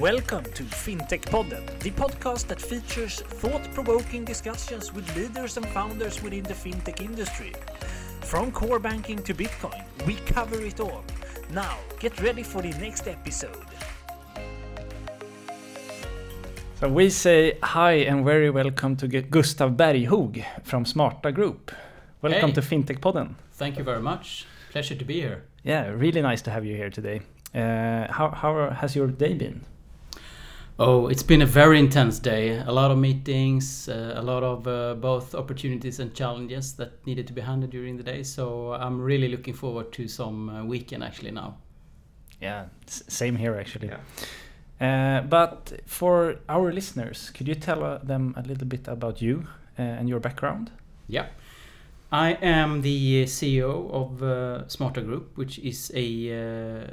Welcome to FinTech Podden, the podcast that features thought provoking discussions with leaders and founders within the fintech industry. From core banking to Bitcoin, we cover it all. Now, get ready for the next episode. So we say hi and very welcome to Gustav Berghog from Zmarta Group. Welcome Hey. to FinTech Podden. Thank you very much. Pleasure to be here. Yeah, really nice to have you here today. Uh, how, how has your day been? Oh, it's been a very intense day. A lot of meetings, uh, a lot of uh, both opportunities and challenges that needed to be handled during the day. So I'm really looking forward to some uh, weekend actually now. Yeah, same here actually. Uh, but for our listeners, could you tell uh, them a little bit about you uh, and your background? Yeah. I am the CEO of uh, Zmarta Group, which is a uh,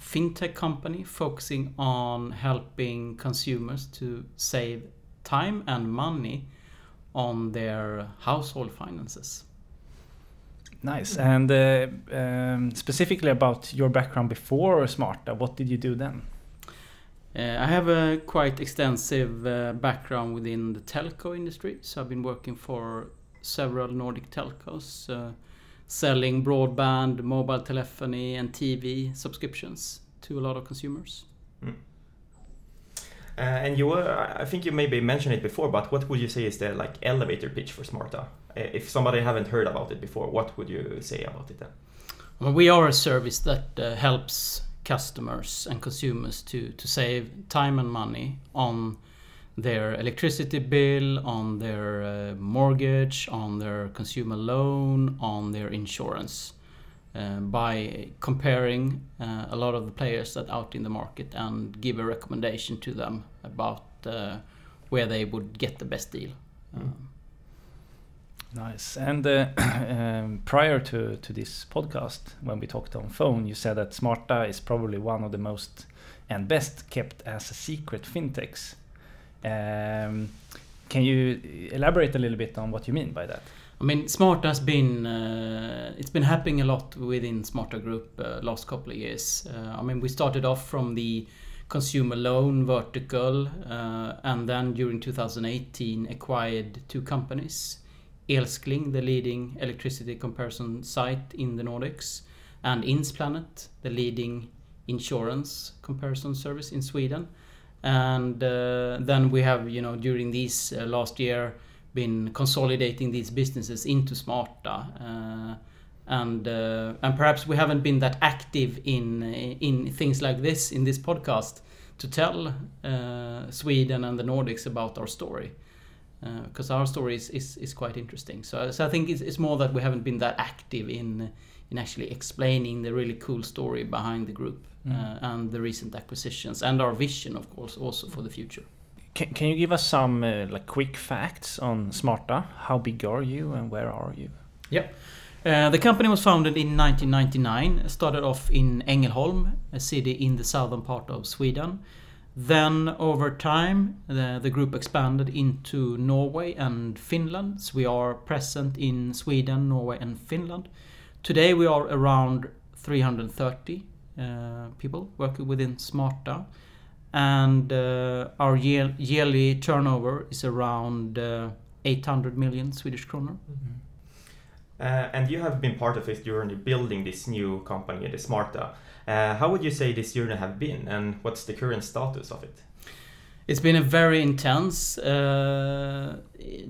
fintech company focusing on helping consumers to save time and money on their household finances. Nice. And uh, um, specifically about your background before Zmarta, what did you do then? Uh, I have a quite extensive uh, background within the telco industry, so I've been working for several Nordic telcos, uh, selling broadband, mobile telephony, and TV subscriptions to a lot of consumers. Uh, and you were, I think you maybe mentioned it before, but what would you say is the like elevator pitch for Zmarta? Uh, if somebody haven't heard about it before, what would you say about it then? Well, we are a service that uh, helps customers and consumers to, to save time and money on their electricity bill, on their uh, mortgage, on their consumer loan, on their insurance. Uh, by comparing uh, a lot of the players that out in the market and give a recommendation to them about uh, where they would get the best deal. Um, Nice. And uh, um, prior to, to this podcast, when we talked on phone, you said that Zmarta is probably one of the most and best kept as a secret fintechs. Um, can you elaborate a little bit on what you mean by that? I mean, Zmarta has been uh, it's been happening a lot within Zmarta Group uh, last couple of years. Uh, I mean, we started off from the consumer loan vertical, and then during 2018 acquired two companies, Elskling, the leading electricity comparison site in the Nordics, and Insplanet, the leading insurance comparison service in Sweden. And uh, then we have, you know, during these uh, last year been consolidating these businesses into Zmarta. Uh, and uh, and perhaps we haven't been that active in in things like this in this podcast to tell uh, Sweden and the Nordics about our story because our story is, is, is quite interesting. So, so I think it's, it's more that we haven't been that active in in actually explaining the really cool story behind the group uh, and the recent acquisitions and our vision, of course, also for the future. Can, can you give us some uh, like quick facts on Zmarta? How big are you and where are you? Yep. Uh, the company was founded in 1999, started off in Ängelholm, a city in the southern part of Sweden. Then, over time, the, the group expanded into Norway and Finland. So we are present in Sweden, Norway, and Finland. Today, we are around 330 uh, people working within Zmarta. And uh, our year, yearly turnover is around uh, 800 million Swedish kronor. Uh, and you have been part of this journey building this new company, the Zmarta. Uh, how would you say this journey have been, and what's the current status of it? It's been a very intense uh,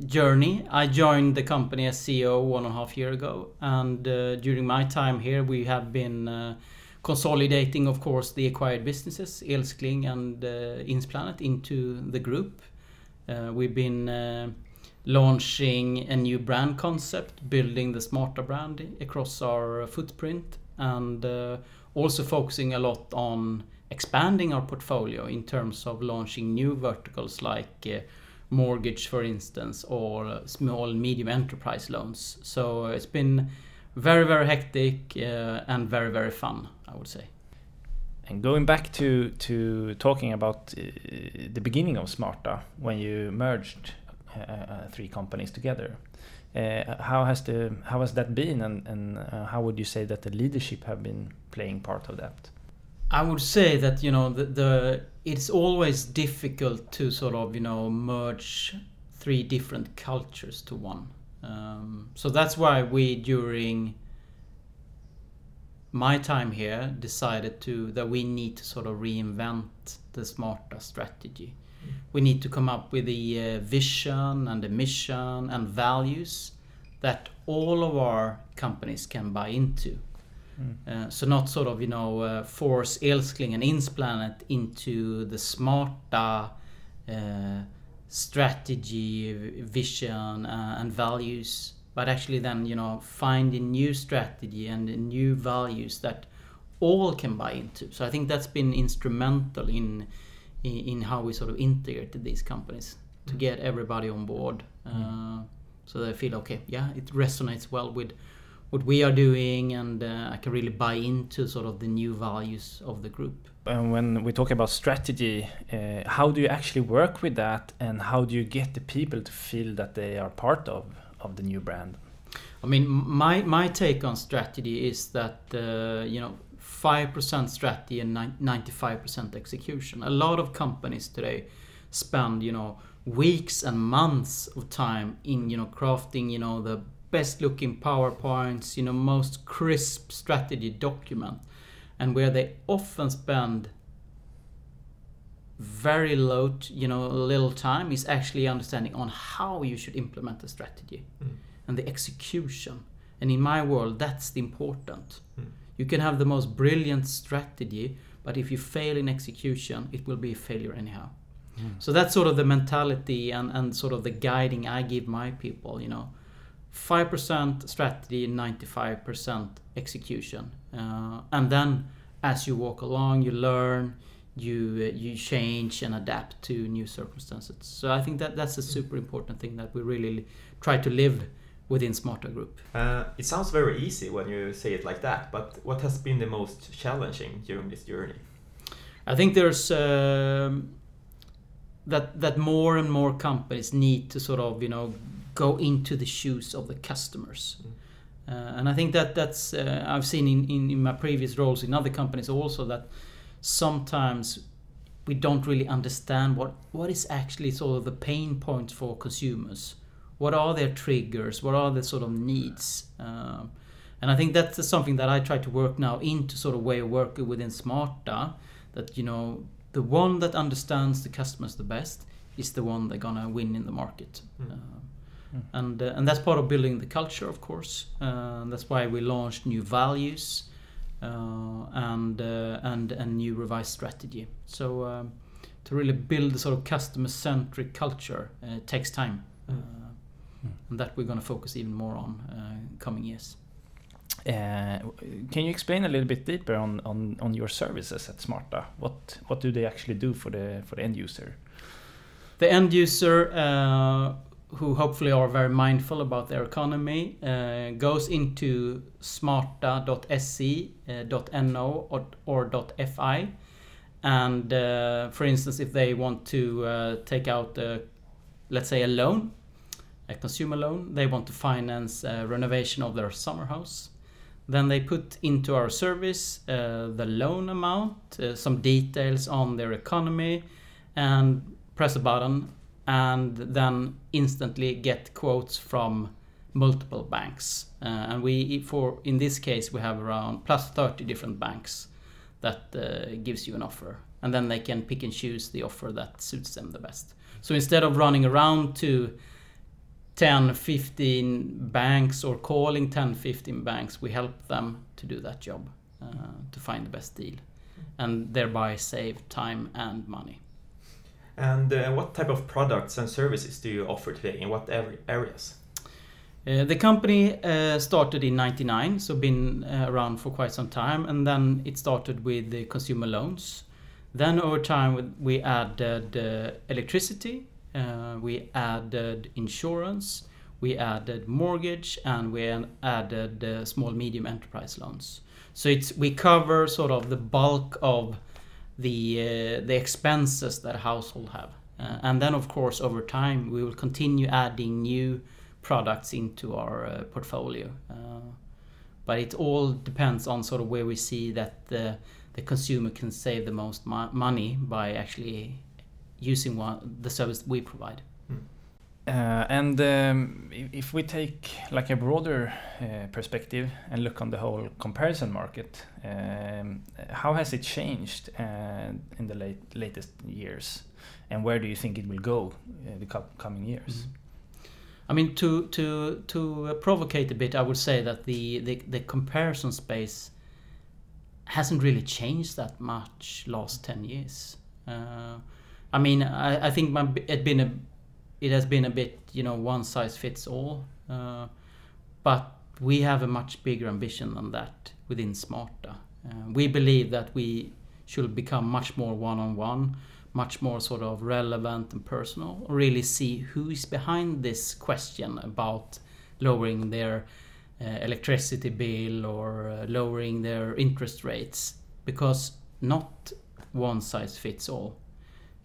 journey. I joined the company as CEO one and a half year ago, and uh, during my time here, we have been uh, consolidating, of course, the acquired businesses, Elskling and uh, Insplanet, into the group. Uh, we've been uh, launching a new brand concept, building the Zmarta brand across our footprint, and also focusing a lot on expanding our portfolio in terms of launching new verticals like mortgage, for instance, or small medium enterprise loans. So it's been very, very hectic and very, very fun, I would say. And going back to to talking about uh, the beginning of Zmarta, when you merged uh, uh, three companies together, uh, how has the how has that been, and and uh, how would you say that the leadership have been playing part of that? I would say that you know the, the it's always difficult to sort of you know merge three different cultures to one. Um, so that's why we during my time here decided to that we need to sort of reinvent the zmarta strategy. We need to come up with the uh, vision and the mission and values that all of our companies can buy into. Uh, so not sort of you know uh, force Elskling and Insplanet into the zmarta uh, strategy, vision, uh, and values, but actually then you know find a new strategy and new values that all can buy into. So I think that's been instrumental in in, in how we sort of integrated these companies to get everybody on board, uh, so they feel okay. Yeah, it resonates well with what we are doing, and uh, I can really buy into sort of the new values of the group. And when we talk about strategy, uh, how do you actually work with that, and how do you get the people to feel that they are part of of the new brand? I mean, my my take on strategy is that uh, you know five percent strategy and ninety five percent execution. A lot of companies today spend you know weeks and months of time in you know crafting you know the best looking powerpoints, you know most crisp strategy document, and where they often spend very low, t- you know, little time is actually understanding on how you should implement the strategy hmm. and the execution. And in my world, that's the important. Hmm. You can have the most brilliant strategy, but if you fail in execution, it will be a failure anyhow. Hmm. So that's sort of the mentality and, and sort of the guiding I give my people, you know. 5% strategy, 95% execution. Uh, and then as you walk along, you learn, you uh, you change and adapt to new circumstances. So I think that that's a super important thing that we really try to live within Zmarta Group. Uh, it sounds very easy when you say it like that, but what has been the most challenging during this journey? I think there's um, that that more and more companies need to sort of you know go into the shoes of the customers. Uh, and I think that that's uh, I've seen in, in, in my previous roles in other companies also that sometimes we don't really understand what what is actually sort of the pain points for consumers. What are their triggers? What are the sort of needs? Um, and I think that's something that I try to work now into sort of way of working within Zmarta. That you know the one that understands the customers the best is the one they're gonna win in the market. Mm. Uh, and uh, and that's part of building the culture, of course. Uh, that's why we launched new values and uh, and a new revised strategy. So um, to really build a sort of customer-centric culture uh, takes time, uh, and that we're going to focus even more on uh, coming years. Uh, can you explain a little bit deeper on, on, on your services at Zmarta? What what do they actually do for the for the end user? The end user, uh, who hopefully are very mindful about their economy, uh, goes into zmarta.se, uh, or, or .fi, and uh, for instance, if they want to uh, take out, a, let's say, a loan, a consumer loan, they want to finance renovation of their summer house. Then they put into our service uh, the loan amount, some details on their economy, and press a button, and then instantly get quotes from multiple banks. Uh, and we, for in this case, we have around plus 30 different banks that uh, gives you an offer, and then they can pick and choose the offer that suits them the best. So instead of running around to 10, 15 banks or calling 10, 15 banks, we help them to do that job, uh, to find the best deal, and thereby save time and money. And uh, what type of products and services do you offer today in what areas? Uh, the company uh, started in 99, so been uh, around for quite some time, and then it started with the consumer loans. Then over time we added uh, electricity, uh, we added insurance, we added mortgage, and we added small medium enterprise loans. So it's we cover sort of the bulk of the uh, the expenses that a household have, uh, and then of course over time we will continue adding new products into our uh, portfolio. Uh, but it all depends on sort of where we see that the, the consumer can save the most mo- money by actually using one, the service we provide. Uh, and um, if, we take like a broader uh, perspective and look on the whole comparison market, um, how has it changed uh, in the late, latest years, and where do you think it will go uh, the co- coming years? I mean, to to to provocate a bit, I would say that the, the the comparison space hasn't really changed that much last ten years. Uh, I mean, I, I think my, it been a it has been a bit you know one size fits all, uh, but we have a much bigger ambition than that within Zmarta. Uh, we believe that we should become much more one on one much more sort of relevant and personal really see who is behind this question about lowering their uh, electricity bill or uh, lowering their interest rates because not one size fits all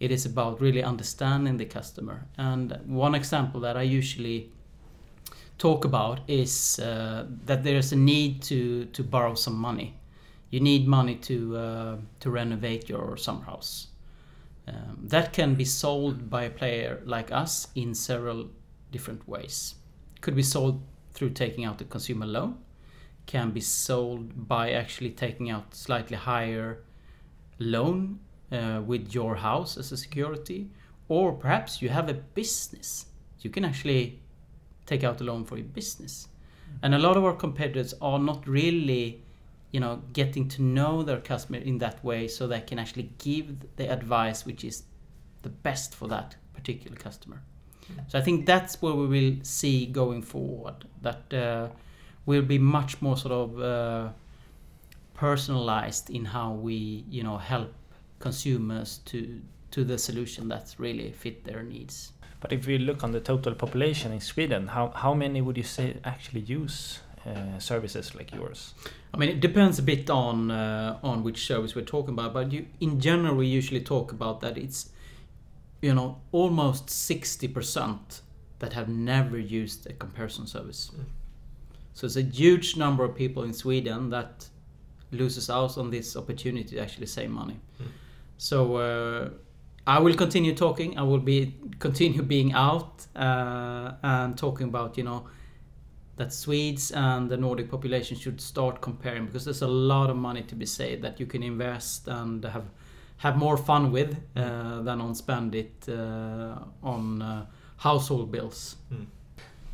it is about really understanding the customer. And one example that i usually talk about is uh, that there's a need to to borrow some money. You need money to uh, to renovate your summer house. Um, that can be sold by a player like us in several different ways. Could be sold through taking out a consumer loan, can be sold by actually taking out slightly higher loan uh, with your house as a security, or perhaps you have a business. You can actually take out a loan for your business. And a lot of our competitors are not really you know getting to know their customer in that way so they can actually give the advice which is the best for that particular customer so i think that's where we will see going forward that uh, will be much more sort of uh, personalized in how we you know help consumers to to the solution that really fit their needs But if we look on the total population in Sweden, how, how many would you say actually use uh, services like yours? I mean, it depends a bit on uh, on which service we're talking about, but you, in general, we usually talk about that it's, you know, almost sixty percent that have never used a comparison service. So it's a huge number of people in Sweden that loses out on this opportunity to actually save money. So uh, I will continue talking. I will be continue being out uh, and talking about you know that Swedes and the Nordic population should start comparing because there's a lot of money to be saved that you can invest and have have more fun with uh, than on spend it uh, on uh, household bills.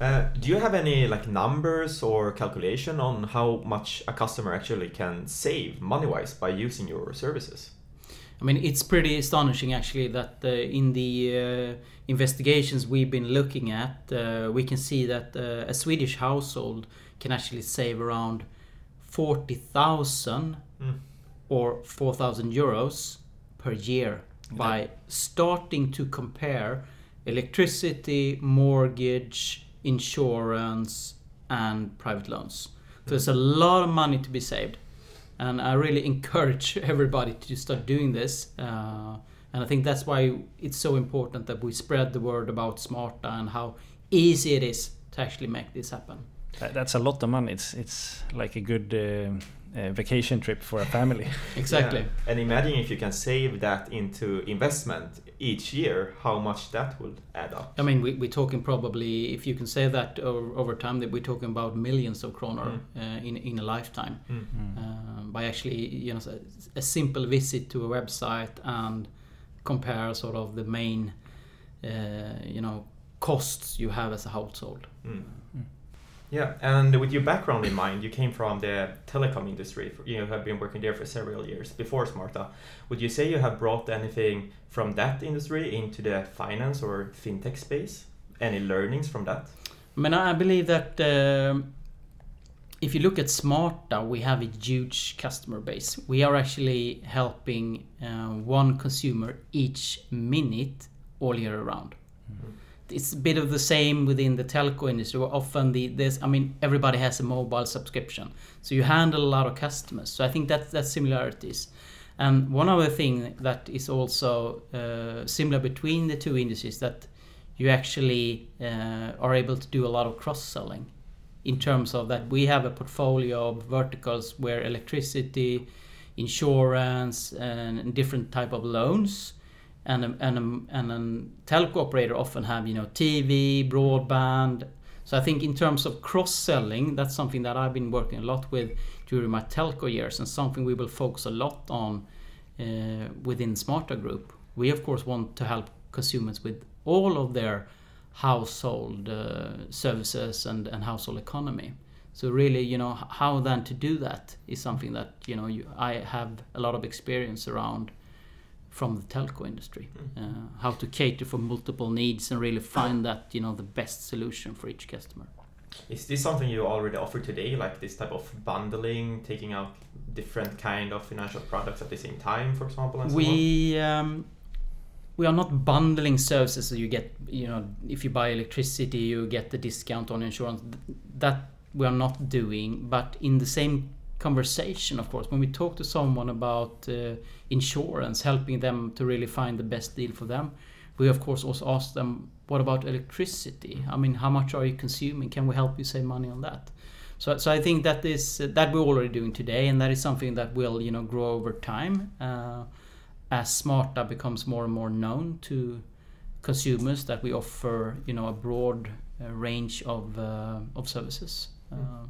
Uh, do you have any like numbers or calculation on how much a customer actually can save money-wise by using your services? I mean, it's pretty astonishing actually that uh, in the uh, investigations we've been looking at, uh, we can see that uh, a Swedish household can actually save around 40,000 Mm. or 4,000 euros per year by starting to compare electricity, mortgage, insurance, and private loans. So there's a lot of money to be saved and I really encourage everybody to start doing this. Uh, and I think that's why it's so important that we spread the word about Zmarta and how easy it is to actually make this happen. That's a lot of money. It's it's like a good uh, uh, vacation trip for a family. Exactly. Yeah. And imagine if you can save that into investment each year, how much that would add up. I mean, we, we're talking probably, if you can say that over, over time, that we're talking about millions of kroner uh, in, in a lifetime Mm. um, by actually, you know, a simple visit to a website and compare sort of the main, uh, you know, costs you have as a household. Mm. Yeah, and with your background in mind, you came from the telecom industry. You have been working there for several years before Zmarta. Would you say you have brought anything from that industry into the finance or fintech space? Any learnings from that? I mean, I believe that um, if you look at Zmarta, we have a huge customer base. We are actually helping uh, one consumer each minute all year round. It's a bit of the same within the telco industry. Often the there's, I mean, everybody has a mobile subscription, so you handle a lot of customers. So I think that that's similarities. And one other thing that is also uh, similar between the two industries that you actually uh, are able to do a lot of cross selling in terms of that we have a portfolio of verticals where electricity insurance and different type of loans and a, and a, and telco operator often have you know TV, broadband. So I think in terms of cross selling, that's something that I've been working a lot with during my telco years, and something we will focus a lot on uh, within Zmarta Group. We of course want to help consumers with all of their household uh, services and, and household economy. So really, you know, how then to do that is something that you know you, I have a lot of experience around from the telco industry. Mm. Uh, how to cater for multiple needs and really find that you know the best solution for each customer. Is this something you already offer today, like this type of bundling, taking out different kind of financial products at the same time, for example? And so we um, we are not bundling services so you get you know if you buy electricity you get the discount on insurance that we are not doing but in the same conversation of course when we talk to someone about uh, insurance helping them to really find the best deal for them we of course also ask them what about electricity i mean how much are you consuming can we help you save money on that so, so I think that is uh, that we're already doing today, and that is something that will you know grow over time uh, as Zmarta becomes more and more known to consumers. That we offer you know a broad uh, range of uh, of services. Uh,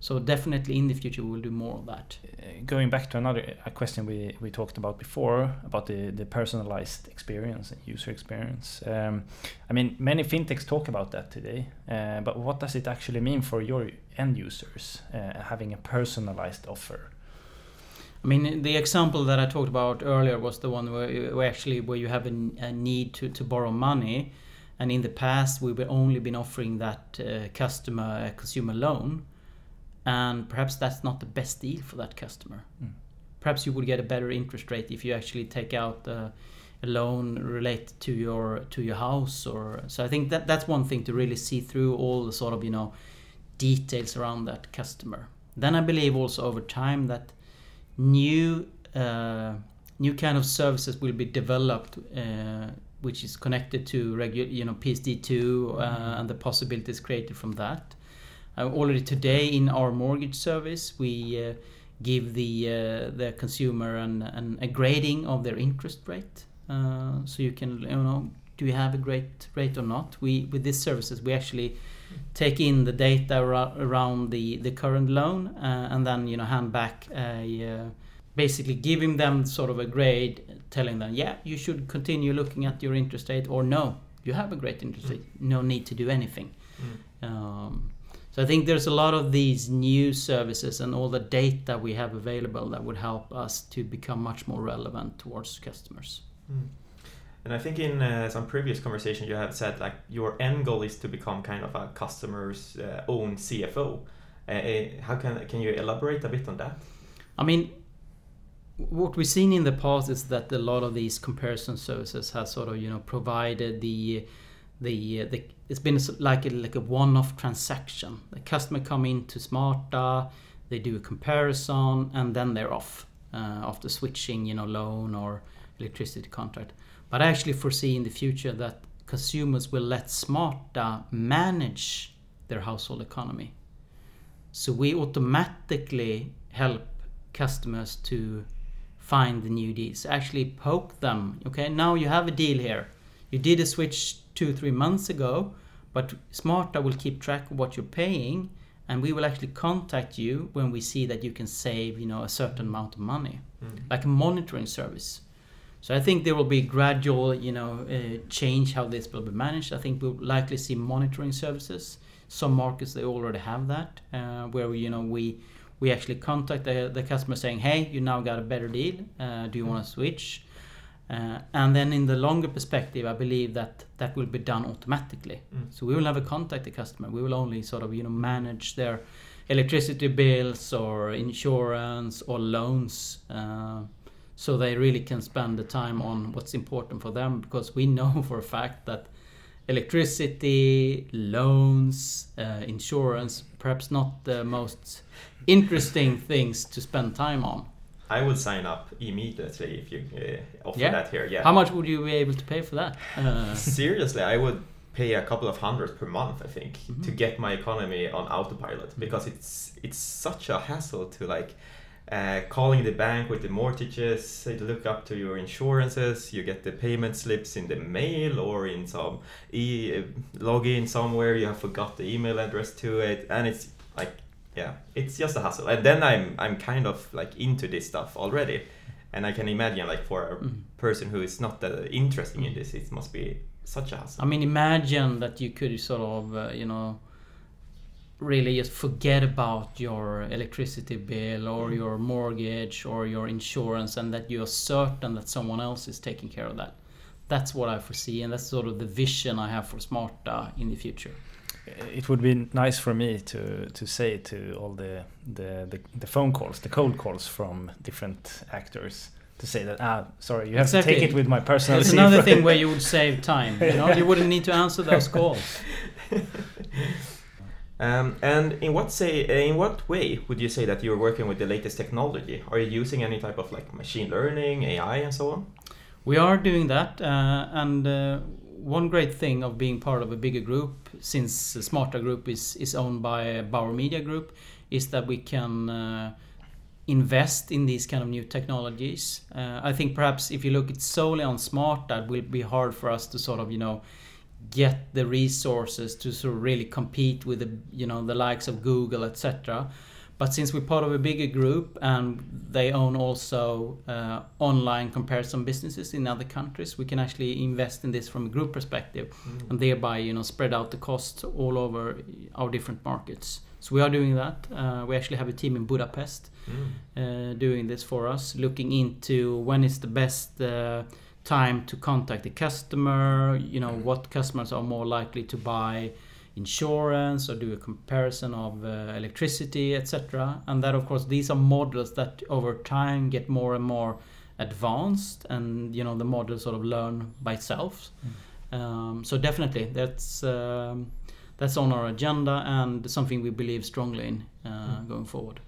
so definitely in the future we will do more of that. Uh, going back to another a question we, we talked about before about the, the personalized experience and user experience. Um, I mean, many fintechs talk about that today, uh, but what does it actually mean for your end users uh, having a personalized offer? I mean, the example that I talked about earlier was the one where, where actually where you have a, a need to, to borrow money, and in the past we've only been offering that uh, customer a consumer loan, and perhaps that's not the best deal for that customer. Mm. Perhaps you would get a better interest rate if you actually take out uh, a loan related to your to your house, or so. I think that that's one thing to really see through all the sort of you know details around that customer. Then I believe also over time that new uh, new kind of services will be developed, uh, which is connected to regu- you know PSD2 uh, and the possibilities created from that. Uh, already today in our mortgage service, we uh, give the uh, the consumer an, an a grading of their interest rate, uh, so you can you know do you have a great rate or not. We with these services we actually take in the data ar- around the the current loan uh, and then you know hand back a uh, basically giving them sort of a grade telling them yeah you should continue looking at your interest rate or no you have a great interest rate no need to do anything Mm. um, so I think there's a lot of these new services and all the data we have available that would help us to become much more relevant towards customers. Mm. And I think in uh, some previous conversation you have said like your end goal is to become kind of a customer's uh, own CFO. Uh, uh, how can can you elaborate a bit on that? I mean, what we've seen in the past is that a lot of these comparison services have sort of you know provided the the, the it's been like a, like a one-off transaction. The customer come into Zmarta, they do a comparison, and then they're off uh, after switching you know loan or electricity contract. But I actually foresee in the future that consumers will let Zmarta manage their household economy. So we automatically help customers to find the new deals. Actually poke them. Okay, now you have a deal here. You did a switch two, three months ago, but Zmarta will keep track of what you're paying and we will actually contact you when we see that you can save, you know, a certain amount of money. Mm. Like a monitoring service. So I think there will be gradual, you know, uh, change how this will be managed. I think we'll likely see monitoring services. Some markets they already have that, uh, where you know we we actually contact the, the customer saying, "Hey, you now got a better deal. Uh, do you want to switch?" Uh, and then in the longer perspective, I believe that that will be done automatically. Mm. So we will never contact the customer. We will only sort of you know manage their electricity bills or insurance or loans. Uh, so they really can spend the time on what's important for them because we know for a fact that electricity, loans, uh, insurance, perhaps not the most interesting things to spend time on. I would sign up immediately if you uh, offer Yeah? that here. Yeah. How much would you be able to pay for that? Uh, Seriously, I would pay a couple of hundred per month. I think to Mhm. get my economy on autopilot because it's it's such a hassle to like uh, calling the bank with the mortgages, look up to your insurances, you get the payment slips in the mail or in some e login somewhere, you have forgot the email address to it, and it's like yeah, it's just a hassle. And then I'm I'm kind of like into this stuff already, and I can imagine like for a Mm. person who is not that interested in this, it must be such a hassle. I mean, imagine that you could sort of, uh, you know, really just forget about your electricity bill or your mortgage or your insurance and that you're certain that someone else is taking care of that. That's what I foresee, and that's sort of the vision I have for Zmarta in the future. It would be nice for me to to say to all the the, the, the phone calls, the cold calls from different actors, to say that ah, sorry, you have to take it with my personal. It's another thing where you would save time. You know, you wouldn't need to answer those calls. Um, and in what say in what way would you say that you're working with the latest technology? Are you using any type of like machine learning, AI, and so on? We are doing that, uh, and uh, one great thing of being part of a bigger group, since Zmarta Group is is owned by Bauer Media Group, is that we can uh, invest in these kind of new technologies. Uh, I think perhaps if you look at solely on Smart, that will be hard for us to sort of you know get the resources to sort of really compete with the you know the likes of Google, etc. But since we're part of a bigger group and they own also uh, online comparison businesses in other countries, we can actually invest in this from a group perspective and thereby you know spread out the costs all over our different markets. So we are doing that. Uh, we actually have a team in Budapest Mm. uh, doing this for us, looking into when is the best uh, time to contact the customer. You know what customers are more likely to buy insurance or do a comparison of uh, electricity, etc. And that, of course, these are models that over time get more and more advanced, and you know the models sort of learn by itself. Um, so definitely, that's. Um, that's on our agenda and something we believe strongly in uh, going forward.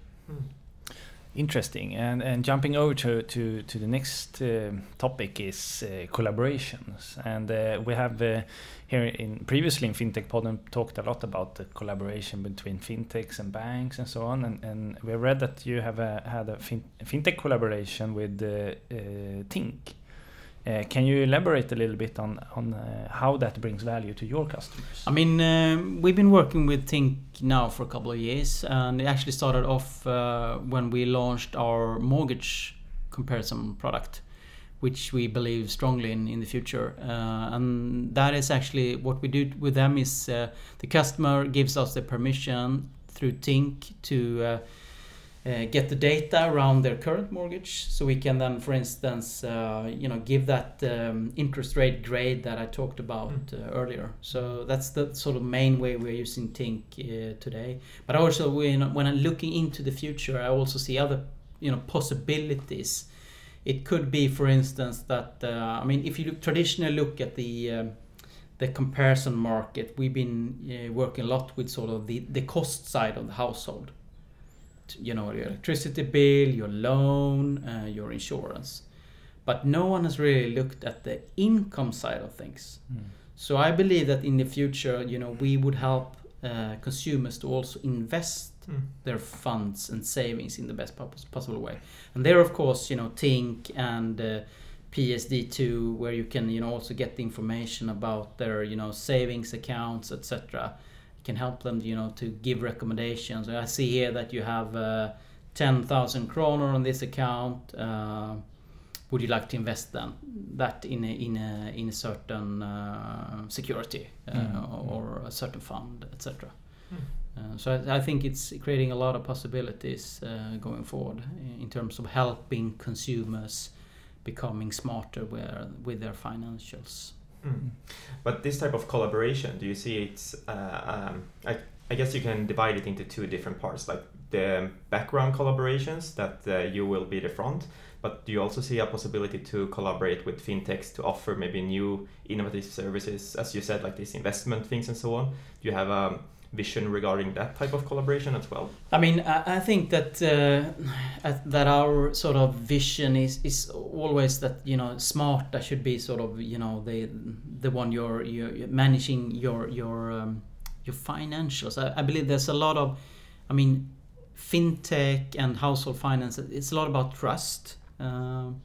Interesting. And and jumping over to to, to the next um topic is uh, collaborations. And uh, we have uh, here in previously in FinTech Podden talked a lot about the collaboration between fintechs and banks and so on. And, and we read that you have uh, had a fin- fintech collaboration with uh, uh, Tink. Uh, can you elaborate a little bit on on uh, how that brings value to your customers? I mean, um, we've been working with Tink now for a couple of years, and it actually started off uh, when we launched our mortgage comparison product, which we believe strongly in in the future. Uh, and that is actually what we do with them is uh, the customer gives us the permission through Tink to. Uh, uh, get the data around their current mortgage so we can then for instance uh, you know give that um, interest rate grade that i talked about uh, earlier so that's the sort of main way we're using tink uh, today but also when, when i'm looking into the future i also see other you know possibilities it could be for instance that uh, i mean if you look, traditionally look at the um, the comparison market we've been uh, working a lot with sort of the, the cost side of the household. You know your electricity bill your loan uh, your insurance. But no one has really looked at the income side of things. So i believe that in the future you know we would help uh, consumers to also invest Mm. their funds and savings in the best possible way. And there of course you know tink and uh, psd2 where you can you know also get the information about their you know savings accounts etc can help them you know to give recommendations. I see here that you have uh, 10000 kroner on this account uh, would you like to invest then that in a, in a, in a certain uh, security uh, Mm. or a certain fund etc Mm. uh, so I, I think it's creating a lot of possibilities uh, going forward in- in terms of helping consumers becoming smarter where, with their financials Mm. But this type of collaboration, do you see it's? Uh, um, I, I guess you can divide it into two different parts, like the background collaborations that uh, you will be the front. But do you also see a possibility to collaborate with fintechs to offer maybe new innovative services, as you said, like these investment things and so on? Do you have a vision regarding that type of collaboration as well? I mean, I, think that uh, that our sort of vision is is always that you know Zmarta should be sort of you know the the one you're you're you're managing your your um, your financials. I, I believe there's a lot of, I mean, fintech and household finance, it's a lot about trust. Um,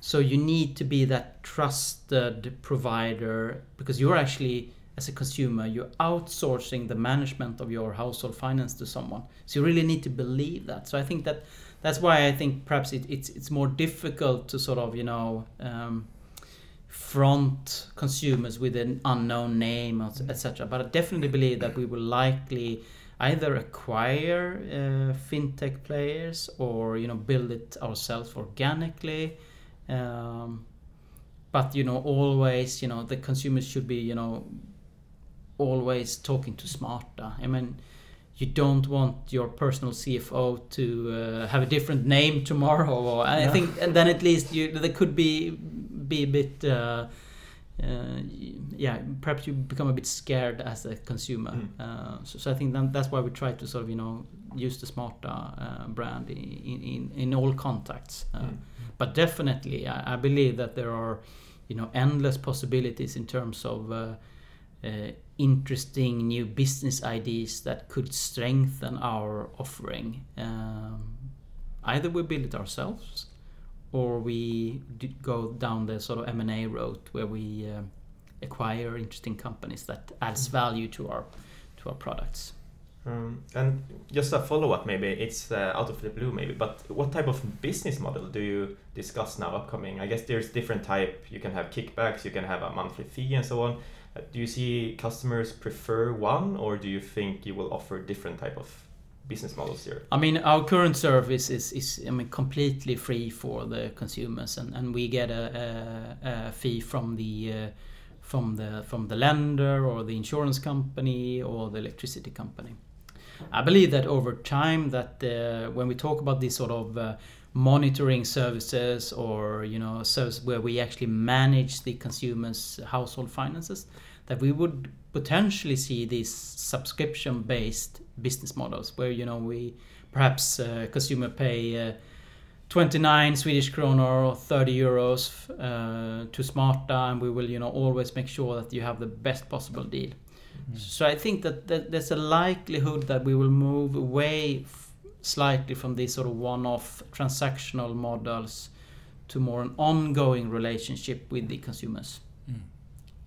so you need to be that trusted provider because you're actually, as a consumer, you're outsourcing the management of your household finance to someone. So you really need to believe that. So I think that that's why I think perhaps it, it's it's more difficult to sort of you know. Um, front consumers with an unknown name, etc. But I definitely believe that we will likely either acquire uh, fintech players or you know build it ourselves organically. Um, but you know, always you know the consumers should be you know always talking to Zmarta. I mean, you don't want your personal CFO to uh, have a different name tomorrow. Or, I think, and then at least you there could be be a bit. Uh, uh, yeah, perhaps you become a bit scared as a consumer. Mm. Uh, so, so, I think that, that's why we try to sort of you know use the Zmarta uh, brand in, in in all contacts. Uh, mm. But definitely, I, I, believe that there are you know endless possibilities in terms of uh, uh, interesting new business ideas that could strengthen our offering. Um, either we build it ourselves or we go down the sort of M&A route where we uh, acquire interesting companies that adds mm-hmm. value to our to our products. Um, and just a follow up, maybe it's uh, out of the blue, maybe. But what type of business model do you discuss now upcoming? I guess there's different type. You can have kickbacks, you can have a monthly fee, and so on. Uh, do you see customers prefer one, or do you think you will offer different type of business models here? I mean, our current service is, is I mean, completely free for the consumers, and, and we get a, a, a fee from the uh, from the from the lender or the insurance company or the electricity company. I believe that over time, that uh, when we talk about these sort of uh, monitoring services or you know service where we actually manage the consumers' household finances, that we would potentially see these subscription-based business models where you know we perhaps uh, consumer pay uh, 29 Swedish kronor or 30 euros uh, to Zmarta and we will you know always make sure that you have the best possible deal. Mm. So I think that, that, there's a likelihood that we will move away slightly from these sort of one-off transactional models to more an ongoing relationship with the consumers mm.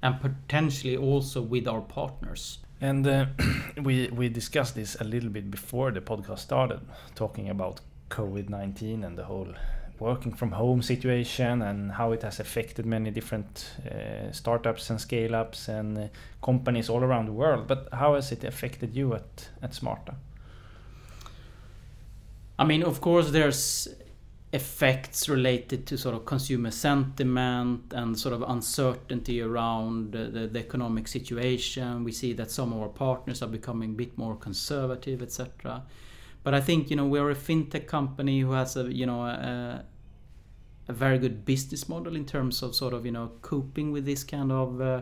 and potentially also with our partners. And uh, we we discussed this a little bit before the podcast started, talking about COVID nineteen and the whole working from home situation and how it has affected many different uh, startups and scale ups and uh, companies all around the world. But how has it affected you at at Zmarta? I mean, of course, there's effects related to sort of consumer sentiment and sort of uncertainty around the, the, economic situation. We see that some of our partners are becoming a bit more conservative, etc. But I think you know we're a fintech company who has a you know a, a very good business model in terms of sort of you know coping with this kind of uh,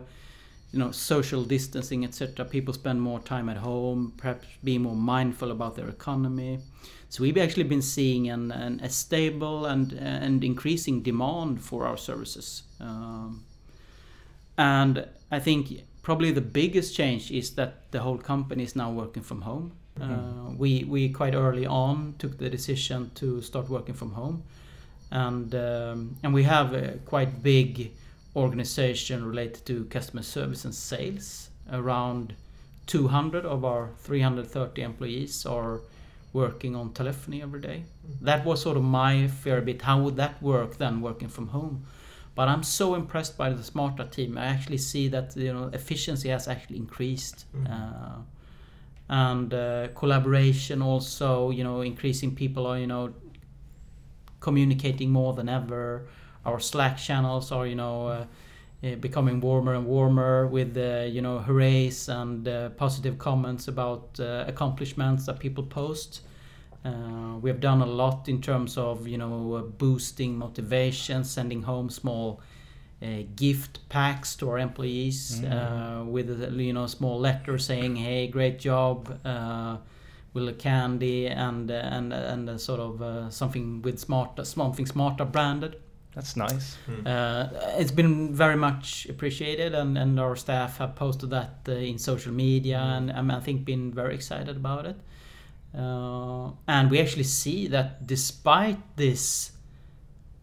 you know social distancing, etc. People spend more time at home, perhaps be more mindful about their economy. So we've actually been seeing an, an a stable and and increasing demand for our services. Um, and I think probably the biggest change is that the whole company is now working from home. Mm-hmm. Uh, we we quite early on took the decision to start working from home, and um, and we have a quite big organization related to customer service and sales. Around 200 of our 330 employees are working on telephony every day. That was sort of my fear a bit. How would that work then, working from home? But I'm so impressed by the Zmarta team. I actually see that you know efficiency has actually increased, mm. uh, and uh, collaboration also. You know, increasing people are you know communicating more than ever. Our Slack channels are you know. Uh, uh becoming warmer and warmer with uh, you know hoorays and uh, positive comments about uh, accomplishments that people post uh, we have done a lot in terms of you know uh, boosting motivation, sending home small uh, gift packs to our employees mm. with a you know small letter saying "Hey, great job." with a candy and and and sort of something with smart something smarter branded. That's nice. Mm. Uh, it's been very much appreciated, and, and our staff have posted that uh, in social media, mm. and, and I think been very excited about it. Uh, and we actually see that despite this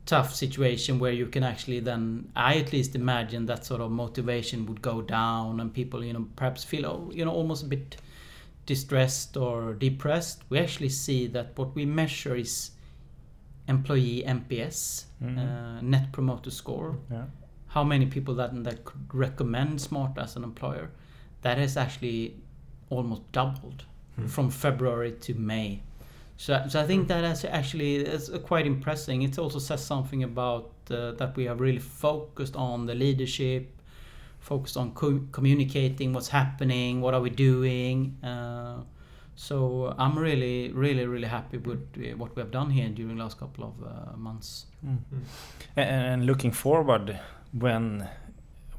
tough situation where you can actually then I at least imagine that sort of motivation would go down and people you know perhaps feel oh, you know almost a bit distressed or depressed we actually see that what we measure is employee NPS Mhm. uh, net promoter score Yeah. how many people that that could recommend Zmarta as an employer that has actually almost doubled Hmm. from February to May so, so I think that is actually is quite impressive. It also says something about uh, that we have really focused on the leadership, focused on co- communicating what's happening, what are we doing. Uh, so I'm really, really, really happy with uh, what we have done here during the last couple of uh, months. A- And looking forward, when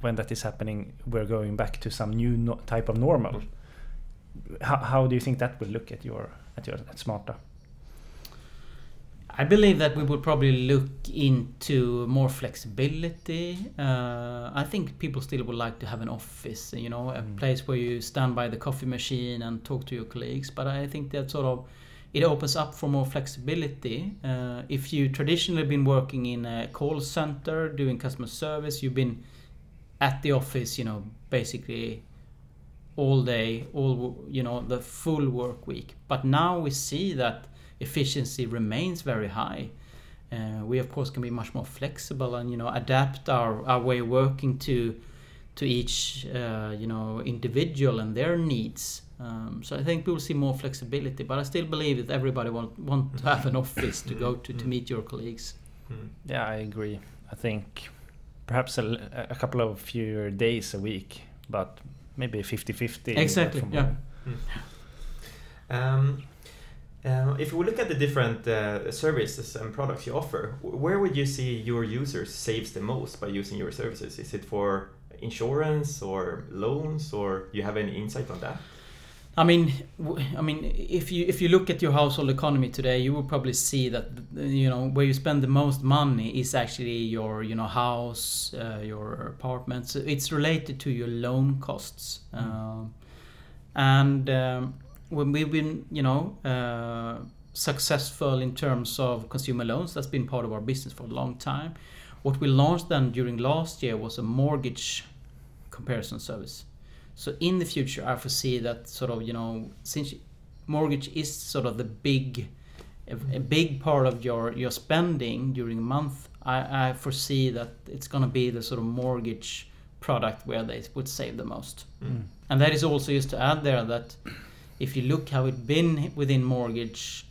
when that is happening, we're going back to some new no type of normal. How, how do you think that will look at your at your at Zmarta? I believe that we will probably look into more flexibility. Uh, I think people still would like to have an office, you know, a Mm. place where you stand by the coffee machine and talk to your colleagues. But I think that sort of it opens up for more flexibility. Uh, if you traditionally been working in a call center doing customer service, you've been at the office, you know, basically all day, all you know, the full work week. But now we see that efficiency remains very high. Uh, we of course can be much more flexible and you know adapt our, our way of working to to each uh, you know individual and their needs. Um, so I think we will see more flexibility, but I still believe that everybody want want to have an office to go to to meet your colleagues. Mm. Yeah, I agree. I think perhaps a, a couple of fewer days a week, but maybe 50-50. Exactly, yeah. home. Um, uh, if we look at the different uh, services and products you offer, where would you see your users saves the most by using your services? Is it for insurance or loans, or do you have any insight on that? I mean, I mean, if you if you look at your household economy today, you will probably see that you know where you spend the most money is actually your you know house, uh, your apartments. It's related to your loan costs, um, and um, when we've been you know uh, successful in terms of consumer loans, that's been part of our business for a long time. What we launched then during last year was a mortgage comparison service. So in the future, I foresee that sort of you know since mortgage is sort of the big, a, a big part of your your spending during a month. I, I foresee that it's gonna be the sort of mortgage product where they would save the most. Mm. And that is also just to add there that if you look how it been within mortgage,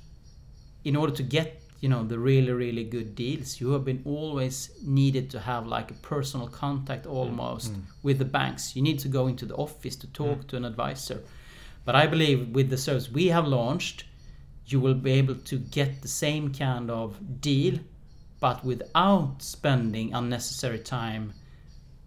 in order to get you know the really really good deals, you have been always needed to have like a personal contact almost Mm. with the banks. You need to go into the office to talk to an advisor. But I believe with the service we have launched, you will be able to get the same kind of deal, but without spending unnecessary time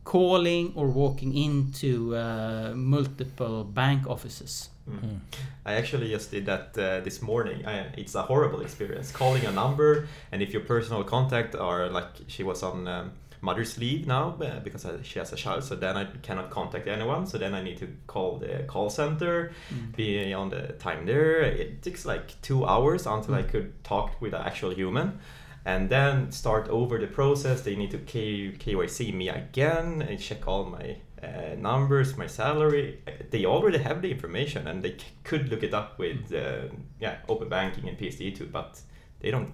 calling or walking into uh, multiple bank offices. Mm. I actually just did that uh, this morning. I, it's a horrible experience. Calling a number, and if your personal contact are like she was on um, mother's leave now uh, because I, she has a child, so then I cannot contact anyone. So then I need to call the call center, be on the time there. It takes like two hours until I could talk with an actual human. And then start over the process. They need to K- KYC me again and check all my uh, numbers, my salary. They already have the information and they c- could look it up with uh, yeah open banking and PSD2, but they don't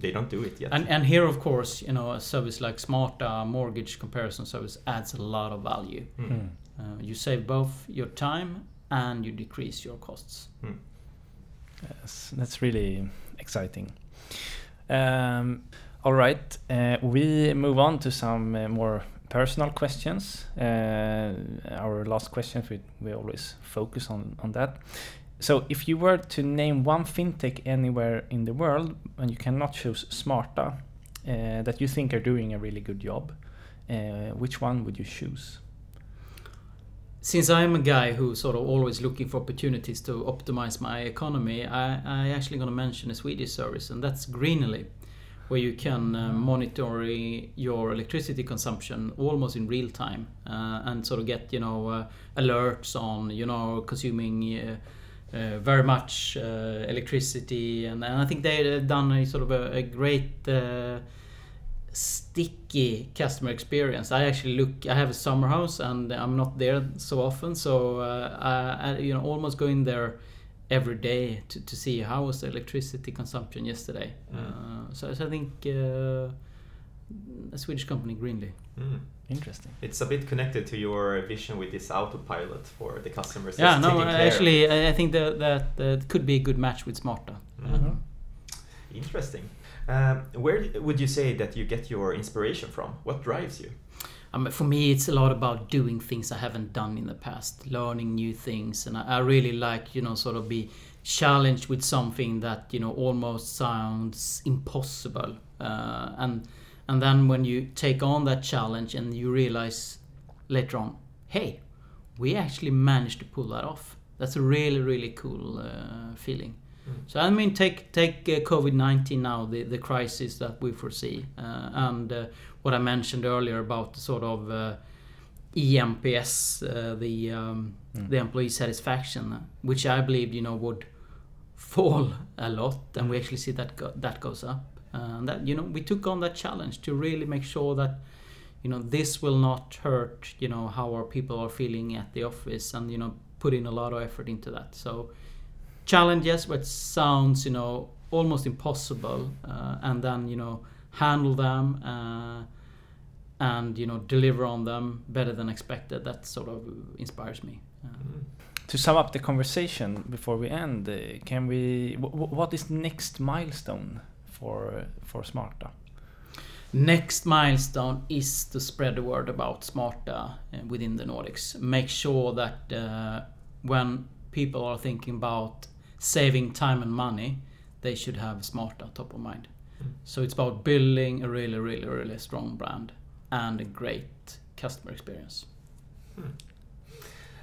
they don't do it yet. And, and here, of course, you know, a service like Zmarta mortgage comparison service adds a lot of value. Mm. Uh, you save both your time and you decrease your costs. Yes, that's really exciting. Um, all right, uh, we move on to some uh, more personal questions. Uh, our last question, we, we always focus on, on that. So, if you were to name one fintech anywhere in the world, and you cannot choose Zmarta, uh, that you think are doing a really good job, uh, which one would you choose? Since I'm a guy who's sort of always looking for opportunities to optimize my economy, I, I actually going to mention a Swedish service, and that's Greenely, where you can uh, monitor your electricity consumption almost in real time uh, and sort of get you know uh, alerts on you know consuming uh, uh, very much uh, electricity, and, and I think they've done a sort of a, a great sticky customer experience. I actually look. I have a summer house, and I'm not there so often, so uh, I, I, you know, almost going there every day to, to see how was the electricity consumption yesterday. Mm. Uh, so, so I think uh, a Swedish company, Greenely. Mm. Interesting. It's a bit connected to your vision with this autopilot for the customers. Yeah, no, taking care. actually, I I think that that that could be a good match with Zmarta. Mhm. Interesting. Um, where would you say that you get your inspiration from? What drives you? Um, for me, it's a lot about doing things I haven't done in the past, learning new things, and I, I really like, you know, sort of be challenged with something that you know almost sounds impossible, uh, and and then when you take on that challenge and you realize later on, hey, we actually managed to pull that off. That's a really really cool uh, feeling. So I mean, take take uh, COVID nineteen now, the the crisis that we foresee, uh, and uh, what I mentioned earlier about the sort of uh, eNPS, uh, the um, Mm. the employee satisfaction, uh, which I believe you know would fall a lot, and we actually see that go- that goes up. And that you know we took on that challenge to really make sure that you know this will not hurt you know how our people are feeling at the office, and you know put in a lot of effort into that. So challenges which sounds you know almost impossible uh, and then you know handle them uh, and you know deliver on them better than expected that sort of inspires me uh. To sum up the conversation before we end, uh, can we? What is next milestone for for Zmarta? next milestone is to spread the word about zmarta uh, within the nordics make sure that when people are thinking about saving time and money they should have zmarta top of mind Mm. so it's about building a really really really strong brand and a great customer experience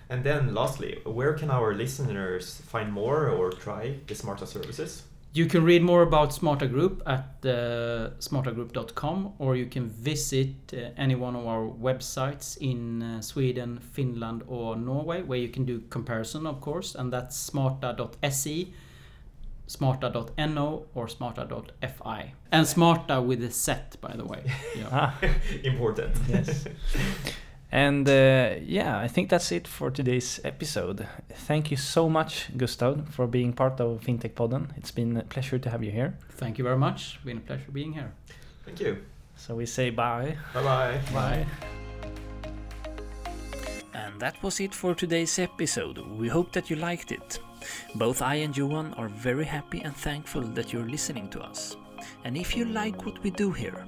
And then, lastly, where can our listeners find more or try the Zmarta services? You can read more about Zmarta Group at uh, zmartagroup.com or you can visit uh, any one of our websites in uh, Sweden, Finland, or Norway where you can do comparison, of course, and that's zmarta.se, zmarta.no, or zmarta.fi. And Zmarta with a set, by the way. Yeah. Ah, Important. Yes. and uh, yeah, I think that's it for today's episode. Thank you so much, Gustav, for being part of FinTech Podden. It's been a pleasure to have you here. Thank you very much. Been a pleasure being here. Thank you. So we say bye. Bye bye. Bye. And that was it for today's episode. We hope that you liked it. Both I and Johan are very happy and thankful that you're listening to us. And if you like what we do here,